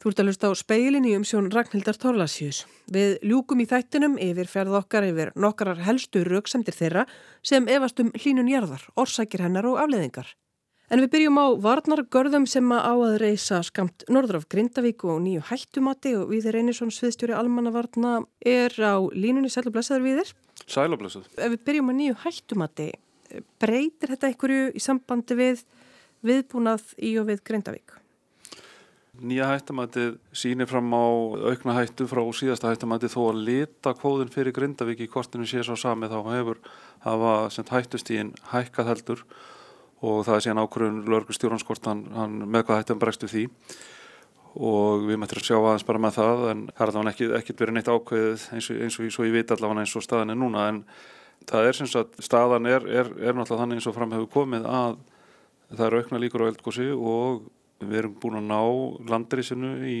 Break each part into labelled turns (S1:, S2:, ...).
S1: Þú ert að lusta á speilin í umsjón Ragnhildar Torlasjus. Við ljúkum í þættinum yfir ferð okkar yfir nokkarar helstu rauksendir þeirra sem efast um hlínun jarðar, orsakir hennar og afleðingar. En við byrjum á varnargörðum sem á að reysa skamt norður af Grindavík og nýju hættumati og við þeir Einarsson sviðstjóri almannavarna er á línunni sælublesaður við þeir.
S2: Sælublesuð.
S1: Ef við byrjum á nýju hættumati, breytir þetta einhverju í sambandi við viðbúnað í og við Grindavík?
S2: Nýja hættamætið sýnir fram á aukna hættu frá síðasta hættamætið þó að lita kóðin fyrir Grindavík í kortinu sé svo sami þá hefur hafa hættustíðin hækkað heldur og það er síðan ákvörðun lörgustjórnans hvort hann, hann með hvað hættum bregstu því. Og við mættum að sjá aðeins bara með það en það er allavega ekkert ekki verið neitt ákveðið eins og, eins og, eins og ég veit allavega eins og staðan er núna en það er sem sagt staðan er, er, er náttúrulega þannig eins og fram hefur komið að það eru aukna líkur á eldgósi og við erum búin að ná landrisinu í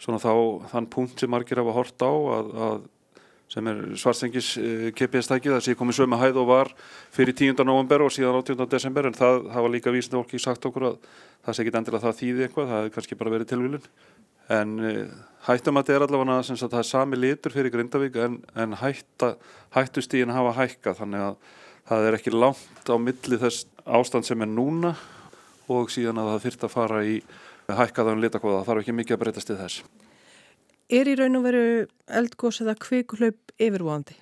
S2: svona þá þann punkt sem margir hafa hort á að, að sem er svartsengis KPS-tækið það sé komið sömu hæð og var fyrir 10. november og síðan 18. desember en það hafa líka vísnið fólki sagt okkur að það sé ekki endilega það þýði eitthvað, það hefur kannski bara verið tilvílun en hættum að þetta er allavega að það er sami litur fyrir Grindavík en, en hætta, hættustíðin hafa hækka þannig að það er ekki langt á milli þess ástand sem er núna og síðan að það þurft að fara í hækkaðan litakóða, það þarf ekki mikið að breytast í þess.
S1: Er í raun og veru eldgós eða kvikulaup yfirvóðandi?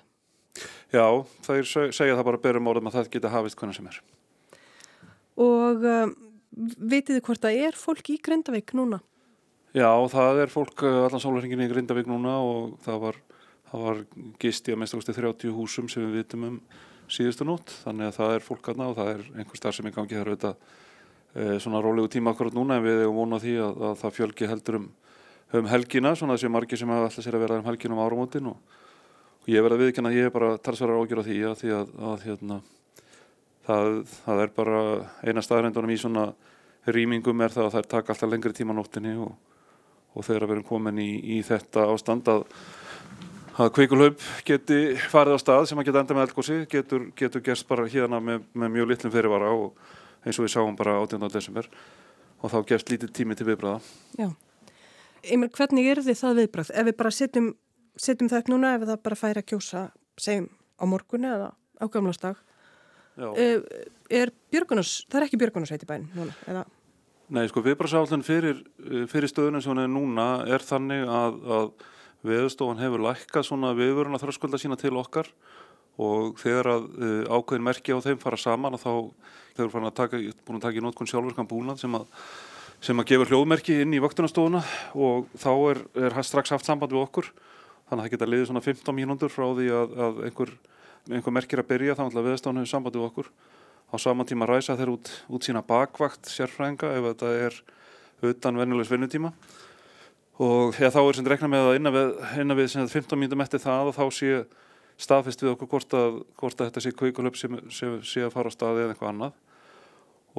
S2: Já, það er segja það bara berum orðum að það geta hafist hvernig sem er.
S1: Og um, vitið þið hvort það er fólk í Grindavík núna?
S2: Já, það er fólk uh, allan sólarhengin í Grindavík núna og það var, það var gist í að mestakosti 30 húsum sem við vitum um síðustu nótt, þannig að það er fólk aðna og það er einhver starf sem í gangi þar auðvitað svona rólegu tíma akkurat núna en við hefum vonað því að, að það fjölgi heldur um, um helgina, svona þessi margi sem hafa alltaf sér að vera um helgin um áramótin og, og ég verði að viðkynna að ég er bara talsverðar ágjör á því að því að, að hérna, það, það er bara eina staðrændunum í svona rýmingum er það að það er taka alltaf lengri tíma nóttinni og, og þegar við erum komin í, í þetta ástand að að kveikulhaupp geti farið á stað sem að geta enda með eldgósi getur, getur gerst bara hérna með, með mjög litlum fyrirvara og eins og við sáum bara 18. desember og þá gefst lítið tími til viðbræða.
S1: Já, Emil, hvernig er þið það viðbræð? Ef við bara setjum, setjum það upp núna, ef það bara færi að kjósa, segjum á morgunni eða á gamlastag, er, er björgunars, það er ekki björgunarsveit í bæn núna, eða?
S2: Nei, sko viðbræðsállun fyrir, fyrir stöðunum sem hún er núna er þannig að, að Veðustofan hefur lækkað svona viðvöruna þröskulda sína til okkar og þegar að uh, ákveðin merki á þeim fara saman og þá þau eru að taka, búin að taka í nótkunn sjálfurkan búnað sem að, sem að gefur hljóðmerki inn í vöktunastofuna og þá er, er strax haft samband við okkur. Þannig að það geta liðið svona 15 mínúndur frá því að, að einhver, einhver merkir að byrja þá ætla Veðustofan hefur samband við okkur. Á saman tíma ræsa þeir út, út sína bakvakt sérfrænga ef þetta er utan venjulegs vinnutíma. Og ja, þá er sem rekna með að innan við, innan við 15 mínutum eftir það og þá sé staðfest við okkur hvort að, hvort að þetta sé kveikulöp sem sé, að fara á staði eða eitthvað annað.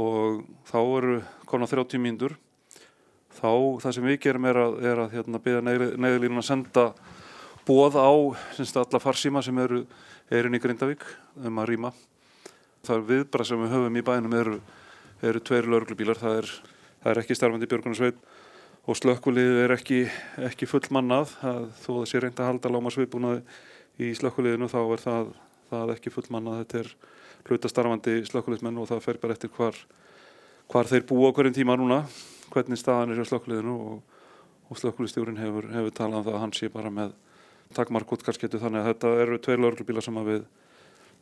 S2: Og þá eru konar 30 mínútur. Þá það sem við gerum er að, er að hérna, beða neðilínun að senda bóð á alla farsíma sem eru erinn í Grindavík um að rýma. Það er viðbara sem við höfum í bænum eru, eru tveir lauruglubílar það er, það er ekki starfandi björgunarsveit og slökkuliðið er ekki, ekki full mannað að þó það sé reynd að halda láma svipunaði í slökkuliðinu þá er það, það ekki full mannað þetta er hlutastarfandi slökkuliðsmenn og það fer bara eftir hvar, hvar þeir búa okkur einn tíma núna hvernig staðan er hjá slökkuliðinu og, og slökkuliðstjórin hefur, hefur talað um það að hann sé bara með takmarkútkarsketu þannig að þetta eru tveir lörglubíla sem við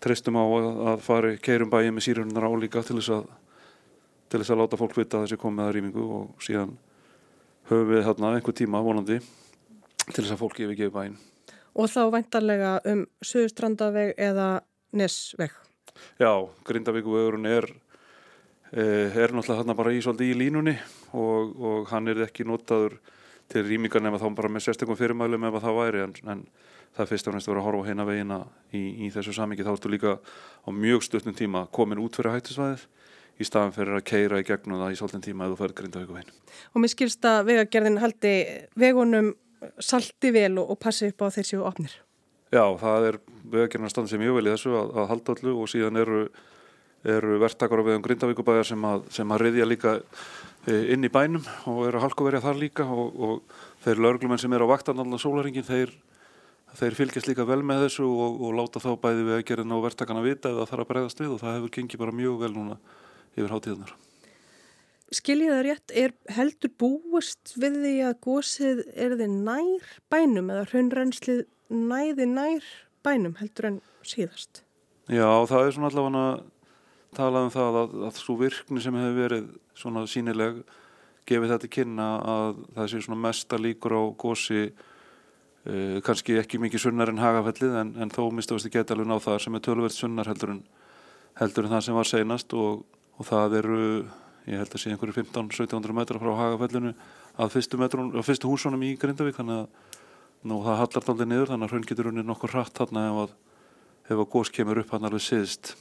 S2: treystum á að, að fari keirum bæi með sírunar álíka til þess að til þess að láta fólk vita að þessi komið að rýmingu og síðan höfum við hérna einhver tíma vonandi til þess að fólki hefur gefið bæinn.
S1: Og þá væntarlega um Suðustrandaveg eða Nesveg?
S2: Já, Grindavíkuvegurinn er, eh, er náttúrulega hérna bara í svolítið í línunni og, og hann er ekki notaður til rýmingar nema þá bara með sérstökum fyrirmælum ef það væri en, en það er fyrst og næst að vera að horfa heina vegina í, í þessu samingi. Þá ertu líka á mjög stutnum tíma komin út fyrir hættisvæðið í staðan fyrir að keira í gegnum það í svolítinn tíma eða þú fyrir Grindavíkuvegin.
S1: Og mér skilst að vegagerðin haldi vegunum salti vel og, og passi upp á þessi og opnir.
S2: Já, það er vegagerðin að standa sem mjög vel í þessu að, að halda allu og síðan eru, eru verktakar á viðan Grindavíkubæjar sem að, sem að riðja líka e, inn í bænum og eru halkuverja þar líka og, og þeir laurglumenn sem eru á vaktan allan sólaringin þeir, þeir fylgjast líka vel með þessu og, og láta þá bæði við að gera ná verktakana vita eða þarf að bregðast við og það hefur gengið bara mjög vel núna yfir hátíðunar.
S1: Skiljið það rétt, er heldur búist við því að gósið er þið nær bænum eða hraunrænslið næði nær bænum heldur en síðast?
S2: Já, það er svona allavega talað um það að, að svo virkni sem hefur verið svona sínileg gefið þetta kynna að það sé svona mesta líkur á gósi uh, kannski ekki mikið sunnar en hagafellið en, en þó mistaðast ekki geta alveg ná það sem er tölverð sunnar heldur en, heldur en það sem var seinast og, og það eru ég held að sé einhverju 15-1700 metra frá hagafellinu að fyrstu, metrun, að fyrstu húsunum í Grindavík þannig að nú, það hallar aldrei niður þannig að hraun getur unni nokkur hratt þarna ef ef að gós kemur upp hann alveg siðst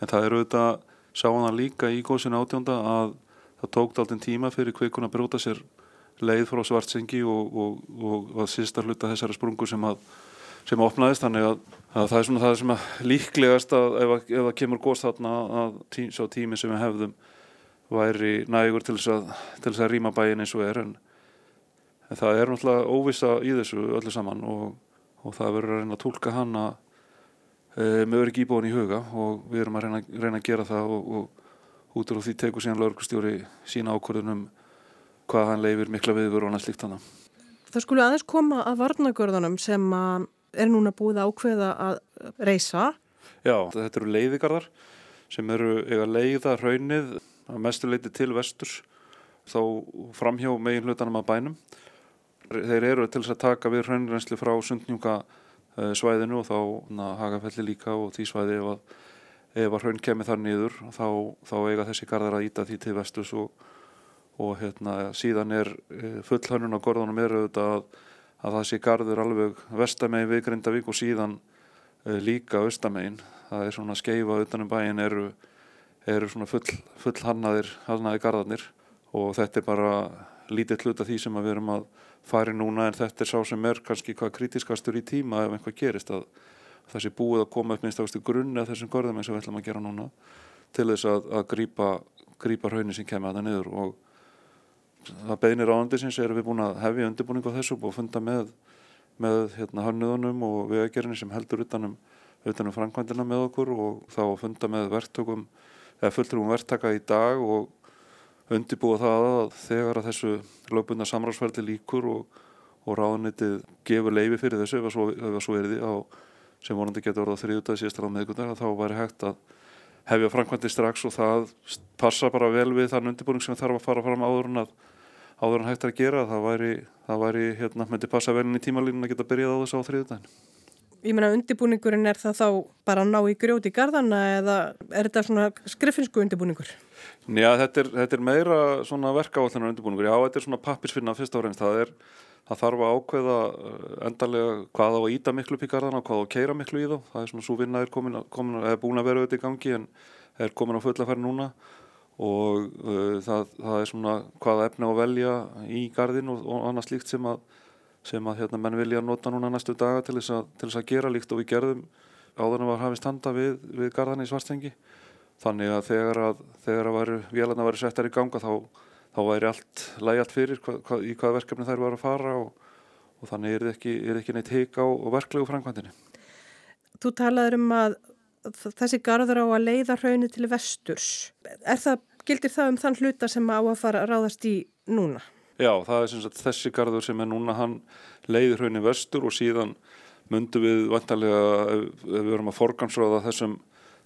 S2: en það er auðvitað sáðan líka í góðsina átjónda að það tókt alltaf tíma fyrir kveikun að bróta sér leið frá svartsengi og, og, og, og að sýsta hluta þessari sprungu sem að sem opnaðist. Þannig að, að það er svona það sem að líklegast að ef það kemur góðs þarna að tí, sá tími sem við hefðum væri nægur til þess að, til þess að rýma bæin eins og er en, en það er náttúrulega óvisa í þessu öllu saman og það verður að reyna að tólka hana e, með örygg íbúin í huga og við erum að reyna, reyna að gera það og, og út úr því tegur síðan laurugustjóri sína ákvörðunum hvað hann leifir mikla viðvöru og annað slíkt hana.
S1: Það skulle aðeins koma að varnagörðunum sem að er núna búið ákveða að reysa.
S2: Já, þetta eru leiðigarðar sem eru eiga leiða raunnið að mestu leiti til vesturs þá framhjá megin hlutanum að bænum. Þeir eru til þess að taka við raunrensli frá sundnjúka Eh, svæðinu og þá na, hagafelli líka og því svæði ef að, ef að hraun kemur þar niður þá, þá eiga þessi gardar að íta því til vestus og, og hérna, síðan er eh, full hannun á gorðunum er auðvitað að, að sé gardur alveg vestamegin við Grindavík og síðan e, líka austamegin það er svona skeifa utanum bæin eru, eru svona full, full hannaðir hannaðir gardarnir og þetta er bara lítið hlut af því sem við erum að fari núna en þetta er sá sem er kannski hvað kritiskastur í tíma ef einhvað gerist að sé búið að koma upp minnst ástu grunni af þessum gorðum eins og við ætlum að gera núna til þess að, að grípa, grípa raunin sem kemur að það niður. Og það beinir á andisins erum við búin að hefja undirbúning á þessu og funda með, með hérna, hannuðunum og vegagerðinni sem heldur utanum, utanum framkvæmdina með okkur og þá funda með verktökum eða fulltrúum verktaka í dag og undibúa það að þegar að þessu lögbundna samráðsverði líkur og, og ráðnitið gefur leifi fyrir þessu ef það svo er því á sem vonandi getur orðað þriðutað síðastar á meðgundar þá væri hægt að hefja framkvæmdi strax og það passa bara vel við þann undirbúning sem þarf að fara fram áður en að áður en hægt að gera. Það væri, það væri hérna, myndi passa vel inn í tímalínu að geta byrjað á þessu á þriðutæðin
S1: Ég meina undirbúningurinn er það þá bara að ná í grjóti í gardana eða er þetta svona skrifinsku undirbúningur?
S2: Já, þetta er, þetta er meira svona verkavallunar undirbúningur. Já, þetta er svona pappisfinna fyrst áreins. Það, er, það þarf að ákveða eh, endarlega hvað á að íta miklu upp í gardana og hvað á að keira miklu í þá. Það er svona svo vinna er komin, komin búin að vera auðvitað í gangi en er komin á fullafæri núna og uh, það, það er svona hvaða efni á að velja í gardin og, og annað slíkt sem að sem að hérna, menn vilja nota núna næstu daga til þess, að, til þess að gera líkt og við gerðum áður en var hafið standa við, við gardan í svarstengi þannig að þegar að, þegar að vélarna væri settar í ganga þá, þá væri allt lægjalt fyrir hva, hva, í hvað verkefni þær var að fara og, og þannig er ekki, er ekki neitt heik á verklegu framkvæmdini.
S1: Þú talaður um að þessi garður á að leiða hraunir til vesturs. Er það, gildir það um þann hluta sem á að fara að ráðast í núna?
S2: Já, það er sem sagt þessi garður sem er núna hann leiður hraunin vestur og síðan myndu við vantarlega ef við verum að forgansróða þessum,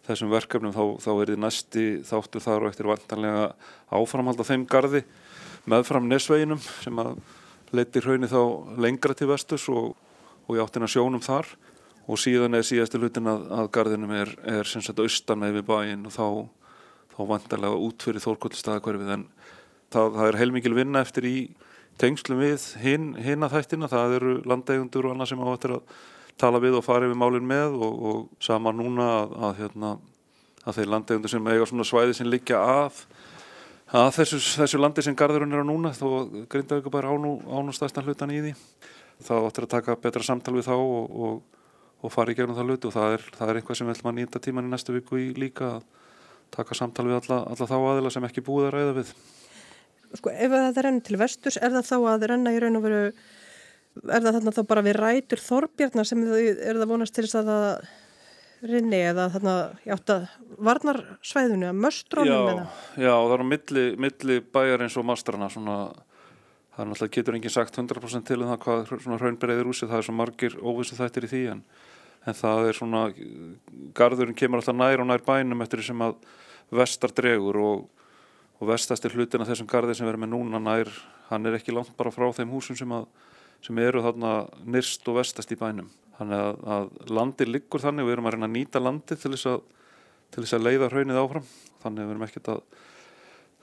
S2: þessum verkefnum þá, þá er þið næsti þáttu þar og eftir vantarlega áframhald á þeim garði meðfram nesveginum sem að leiti hraunni þá lengra til vestus og, og í áttina sjónum þar. Og síðan er síðastu lutin að, að garðinum er, er sem sagt austan með við bæin og þá, þá vantarlega út fyrir þórkvöldstæðakverfið en það, það er heilmikil vinna eftir í tengslum við hinn, hinn að þættina, það eru landegundur og annað sem áttir að tala við og fara yfir málinn með og, og sama núna að, að, hérna, að þeir landegundur sem eiga svona svæði sem liggja að að þessu, þessu landi sem garðurinn er á núna þó Grindavík bara ánú, ánú stærstan hlutan í því þá áttir að taka betra samtal við þá og, og, og fara í gegnum það hlut og það er, það er eitthvað sem við ætlum að nýta tíman í næstu viku í líka að, taka samtal við alla, alla þá aðila sem ekki búið að ræða við.
S1: Sko ef það renn til vesturs, er það þá að renna í raun og veru, er það þarna þá bara við rætur þorbjarnar sem er það vonast til þess að það rinni eða þarna játt að varnarsvæðinu að möstrónum
S2: já? Já, það er á milli, milli bæjar eins og mastrana svona, það er náttúrulega getur enginn sagt 100% til um það hvað svona raunbereyðir úsið, það er svo margir óvissu þættir í því en, en það er svona, garðurinn kemur alltaf nær og nær bænum eftir því sem að vestar dregur og, og vestastir hlutin af þessum garði sem við erum með núna nær, hann er ekki langt bara frá þeim húsum sem, að, sem eru þarna nyrst og vestast í bænum. Þannig að, að landi liggur þannig við erum að reyna að nýta landi til þess að, til þess að leiða hraunið áfram. Þannig að við erum ekkert að,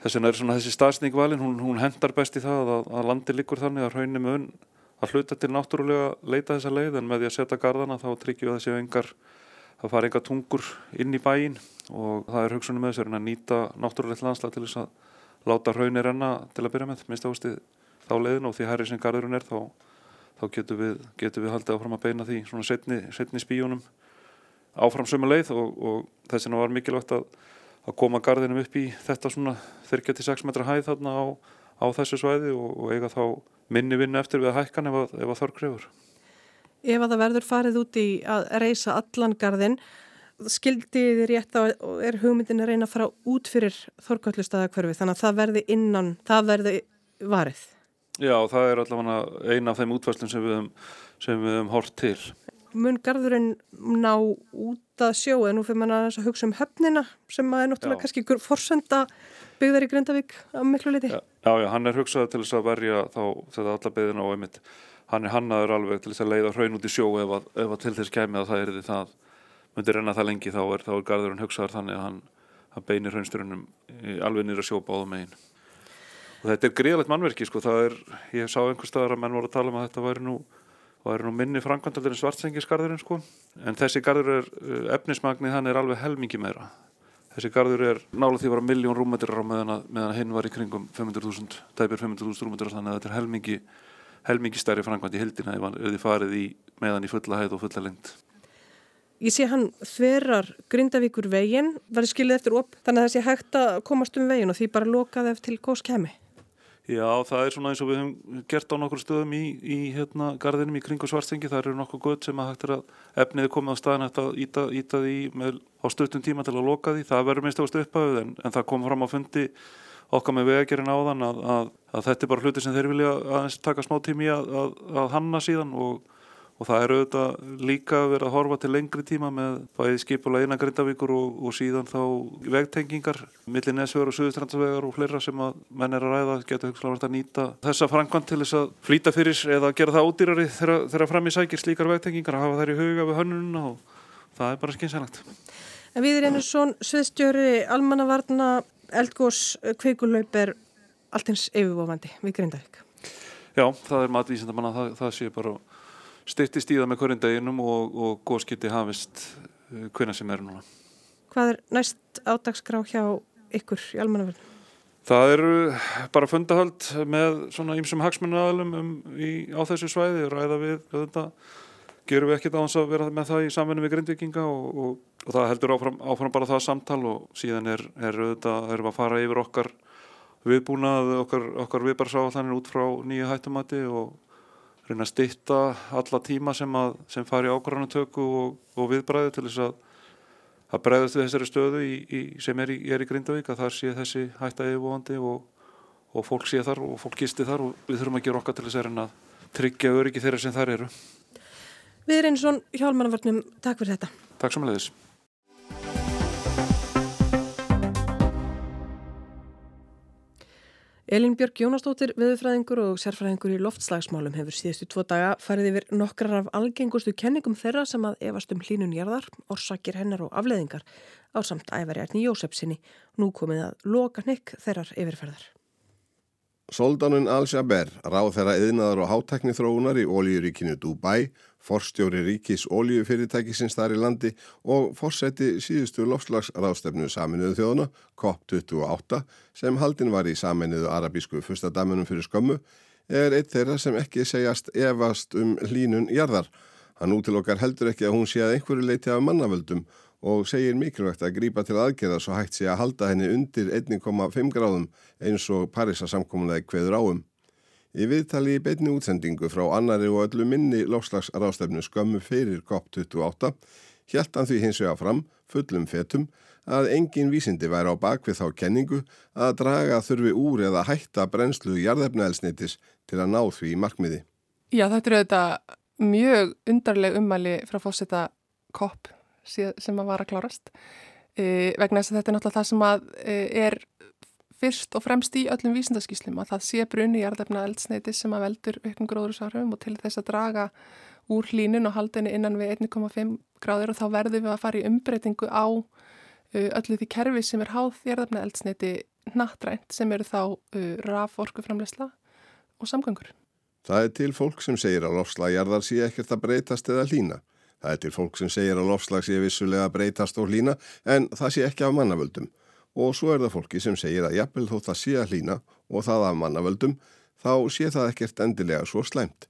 S2: þess vegna er svona þessi staðsning valin, hún, hún hendar best í það að, að landi liggur þannig að hraunið mun að hluta til náttúrulega leita þessa leið en með því að setja gardana þá tryggjum við þessi engar það fara enga tungur inn í bæin og það er hugsunum með þess að nýta náttúrulegt landslag til þess að láta hraunir renna til að byrja með minnst ástið þá leiðin og því herri sem garðurinn er þá, þá getur við, getur við haldið áfram að beina því svona setni, setni spíjónum áfram sömu leið og, og þess vegna var mikilvægt að, að koma garðinum upp í þetta svona 36 metra hæð þarna á, á þessu svæði og, og eiga þá minni vinnu eftir við að hækkan ef að, að þörg krefur
S1: ef að það verður farið út í að reysa allan garðin skildiði rétt á er hugmyndin að reyna að fara út fyrir þorkvöldustæðakverfi þannig að það verði innan, það verði varið.
S2: Já, það er allavega eina af þeim útvæslum sem við höfum, höfum hort til.
S1: Mun garðurinn ná út að sjó en nú fyrir manna að hugsa um höfnina sem að er náttúrulega já. kannski forsenda byggðar í Grindavík á miklu liti.
S2: Já, já, já hann er hugsað til þess að verja þá þetta alla byggðina á einmitt hann er hannaður alveg til þess að leiða hraun út í sjó ef að, ef að til þess kemið að það er því það. Myndir renna það lengi þá er, er garðurinn hugsaður þannig að hann, hann beinir hraunsturinnum alveg nýra sjó báðum megin. Og þetta er gríðalegt mannverki sko. Það er, ég sá einhver staðar að menn voru að tala um að þetta væri nú, væri nú minni framkvæmdaldir en svartsengisgarðurinn sko. En þessi garður er uh, efnismagnið hann er alveg helmingi meira. Þessi garður er nálega því að vera miljón rúmetrar meðan, meðan hinn var í kringum 500.000, tæpir 500.000 rúmetrar þannig að þetta er helmingi helmingi stærri framkvæmt í hildina ef þið farið í meðan í fulla hæð og fulla lengt.
S1: Ég sé hann þverjar Grindavíkur veginn, þið skilið eftir op, þannig að það sé hægt að komast um veginn og því bara lokaði eftir góðs kemi.
S2: Já, það er svona eins og við hefum gert á nokkur stöðum í, í hérna, gardinum í kringu svarstengi, það eru nokkuð gött sem að hægt er að efniði komið á staðin að íta, íta því með, á stöttum tíma til að loka því, það verður minnst ást upphafið en, en það kom fram á fundi okkar með vegagerinn áðan að, að, að þetta er bara hluti sem þeir vilja aðeins taka smá tími að, að hanna síðan og, og það er auðvitað líka verið að horfa til lengri tíma með bæði skipulega innan Grindavíkur og, og síðan þá vegtengingar millir Nesvegar og Suðustrandsvegar og fleira sem að menn er að ræða getur hugsalega að nýta þessa frangvann til þess að flýta fyrir eða gera það ódýrari þegar fram í sækir slíkar vegtengingar að hafa þær í huga við hönnununa og það er bara skynsalagt.
S1: En við erum einu svon sviðstjóri almannavarna eldgós kveikulaup er allt eins yfirvofandi við Grindavík.
S2: Já, það er matvísind að manna það, það sé bara styrtist í það með hverjum deginum og, og góðskipti hafist uh, hvena sem er núna.
S1: Hvað er næst ádagsgrá hjá ykkur í almannaverðinu?
S2: Það eru bara fundahöld með svona ýmsum hagsmunnaðalum um, á þessu svæði og ræða við þetta gerum við ekkert á þess að vera með það í samfunni með grindvikinga og, og, og það heldur áfram, áfram bara það samtal og síðan er, er auðvitað, við að fara yfir okkar viðbúnað, okkar, okkar viðbarsáallanir út frá nýju hættumati og reyna að stitta alla tíma sem, að, sem fari ákvarðanatöku og, og viðbræðu til þess að að breyðast við þessari stöðu í, í, sem er í, er í Grindavík að þar sé þessi hætta yfirvóandi og, og fólk sé þar og fólk gisti þar og við þurfum að gera okkar til þess að tryggja öryggi þeirra sem þar eru.
S1: Við erum svon hjálmannavörnum, takk fyrir þetta.
S2: Takk samanleðis.
S1: Elin Björg Jónastóttir, viðfræðingur og sérfræðingur í loftslagsmálum hefur síðustu tvo daga farið yfir nokkrar af algengustu kenningum þeirra sem að efast um hlínun jarðar, orsakir hennar og afleðingar á samt æfæriarni Jósefsinni. Nú komið að loka hnygg þeirrar yfirferðar.
S3: Soldanun Al-Shaber, ráð þeirra yðnaðar og háttekni þróunar í ólíuríkinu Dubai, forstjóri ríkis ólíufyrirtækisins þar í landi og forseti síðustu lofslagsráðstefnu saminuðu þjóðuna, COP28, sem haldin var í saminuðu arabísku fyrstadamunum fyrir skömmu, er eitt þeirra sem ekki segjast evast um hlínun jarðar. Hann útilokkar heldur ekki að hún sé að einhverju leiti af mannavöldum og segir mikilvægt að grípa til aðgerða svo hægt sé að halda henni undir 1,5 gráðum eins og Parísa samkominlega hverður áum. Í viðtali í beitni útsendingu frá annari og öllu minni lofslagsrástefnu skömmu fyrir COP28 hjælt hann því hins vega fram, fullum fetum, að engin vísindi væri á bakvið þá kenningu að draga þurfi úr eða hætta brennslu jarðefnaelsnitis til að ná því markmiði.
S4: Já, þetta eru þetta mjög undarleg ummæli frá fósita kopp sem að var að klárast e, vegna þess að þetta er náttúrulega það sem að e, er fyrst og fremst í öllum vísindaskíslum að það sé brunni jarðefnaelsnitis sem að veldur auknum gróðursarhum og til þess að draga úr hlínun og haldinni innan við 1,5 gráður og þá verðum við að fara í umbreytingu á Uh, öllu því kerfi sem er háð þérðafna eldsneiti nattrænt sem eru þá uh, raf orkuframleysla og samgöngur.
S3: Það er til fólk sem segir að lofslagjarðar sé ekkert að breytast eða hlína. Það er til fólk sem segir að lofslag sé vissulega breytast og hlína en það sé ekki af mannavöldum. Og svo er það fólki sem segir að jafnvel þó það sé að hlína og það af mannavöldum þá sé það ekkert endilega svo slæmt.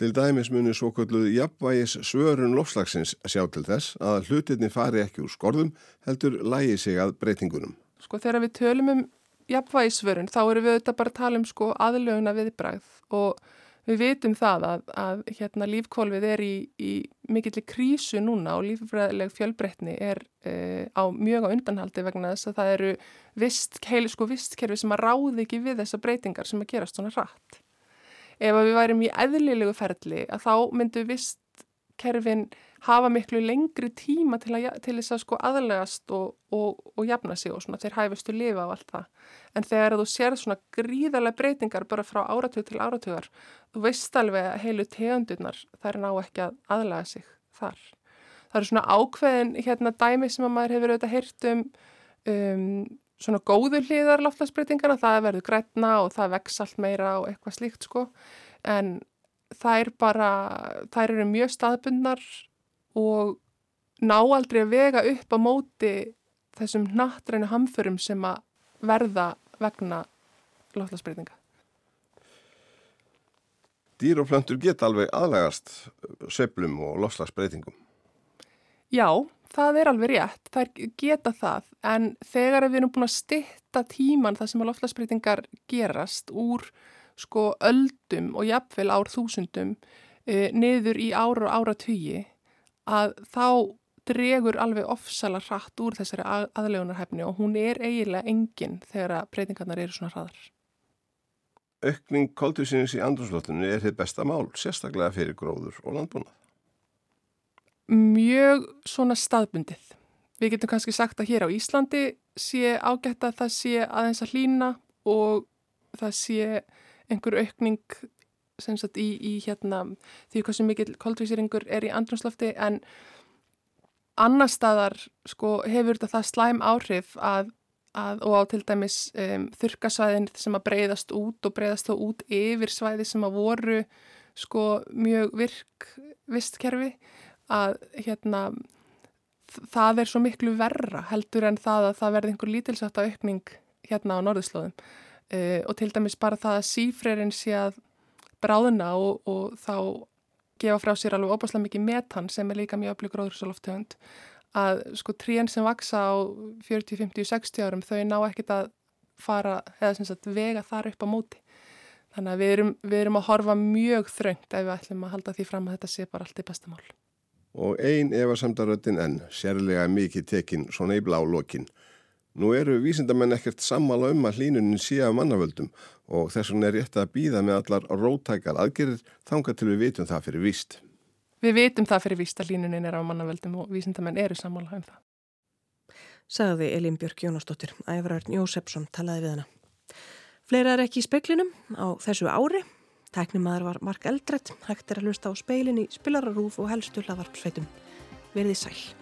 S3: Til dæmis munir svo kalluð jafnvægis svörun lofslagsins sjá til þess að hlutinni fari ekki úr skorðum heldur lægi sig að breytingunum.
S4: Sko þegar við tölum um jafnvægissvörun þá eru við auðvitað bara að tala um sko aðlöguna viðbræð og við vitum það að, að hérna lífkólfið er í, í mikillir krísu núna og lífræðileg fjölbreytni er e, á mjög á undanhaldi vegna þess að það eru vist, heil, sko vistkerfi sem að ráði ekki við þessa breytingar sem að gerast svona rætt ef við værim í eðlilegu ferli að þá myndu vistkerfin hafa miklu lengri tíma til, að, til þess að sko aðlegast og, og, og jafna sig og svona þeir hæfustu lifa á allt það. En þegar þú sér svona gríðarlega breytingar bara frá áratug til áratugar, þú veist alveg að heilu tegundurnar þær ná ekki að aðlega sig þar. Það eru svona ákveðin hérna dæmi sem að maður hefur auðvitað heyrt um, um svona góðu hlýðar loftlagsbreytingana, það verður grætna og það vex allt meira og eitthvað slíkt sko, en það er bara, það eru mjög staðbundnar og ná aldrei að vega upp á móti þessum nattrænu hamförum sem að verða vegna loftlagsbreytinga.
S3: Dýr og plöntur geta alveg aðlægast söplum og loftlagsbreytingum.
S4: Já, það er alveg rétt, það geta það, en þegar við erum búin að stitta tíman það sem að loftlagsbreytingar gerast úr sko öldum og jafnvel ár þúsundum e, niður í ára og ára tugi, að þá dregur alveg ofsala hratt úr þessari að, aðlegunarhefni og hún er eiginlega engin þegar breytingarnar eru svona hraðar.
S3: Ökning koldvísins í andrúrslóttunni er þið besta mál, sérstaklega fyrir gróður og landbúnað
S4: mjög svona staðbundið. Við getum kannski sagt að hér á Íslandi sé ágætt að það sé aðeins að hlýna og það sé einhver aukning sagt, í, í hérna, því hvað sem mikil koldvísýringur er í andrumslofti en annar staðar sko, hefur þetta það slæm áhrif að, að, og á til dæmis um, þurkasvæðin sem að breyðast út og breyðast þá út yfir svæði sem að voru sko, mjög virk vistkerfi að hérna það er svo miklu verra heldur en það að það verði einhver lítilsvægt aukning hérna á norðuslóðum uh, og til dæmis bara það að sífrerinn sé að bráðuna og, og þá gefa frá sér alveg óbáslega mikið metan sem er líka mjög öflug gróðursaloftegund að sko trían sem vaksa á 40, 50, 60 árum þau ná ekkit að fara eða sem sagt vega þar upp á móti. Þannig að við erum, við erum að horfa mjög þröngt ef við ætlum að halda því fram að þetta sé bara allt í bestamál
S3: og ein efasamdaröttin enn, sérlega mikið tekinn svona í blá lokin. Nú eru vísindamenn ekkert sammála um að hlínunin sé af mannavöldum og þess vegna er rétt að býða með allar rótækar aðgerir þanga til við vitum það fyrir víst.
S4: Við vitum það fyrir víst að hlínunin er af mannavöldum og vísindamenn eru sammála um það.
S1: Sagði Elin Björk Jónasdóttir, æfrarn Jósefsson talaði við hana. Fleira er ekki í speklinum á þessu ári. Tæknimaður var Mark Eldredd, hægt er að hlusta á speilin í spilararúf og helstu hlaðvarpsveitum. Verði sæl.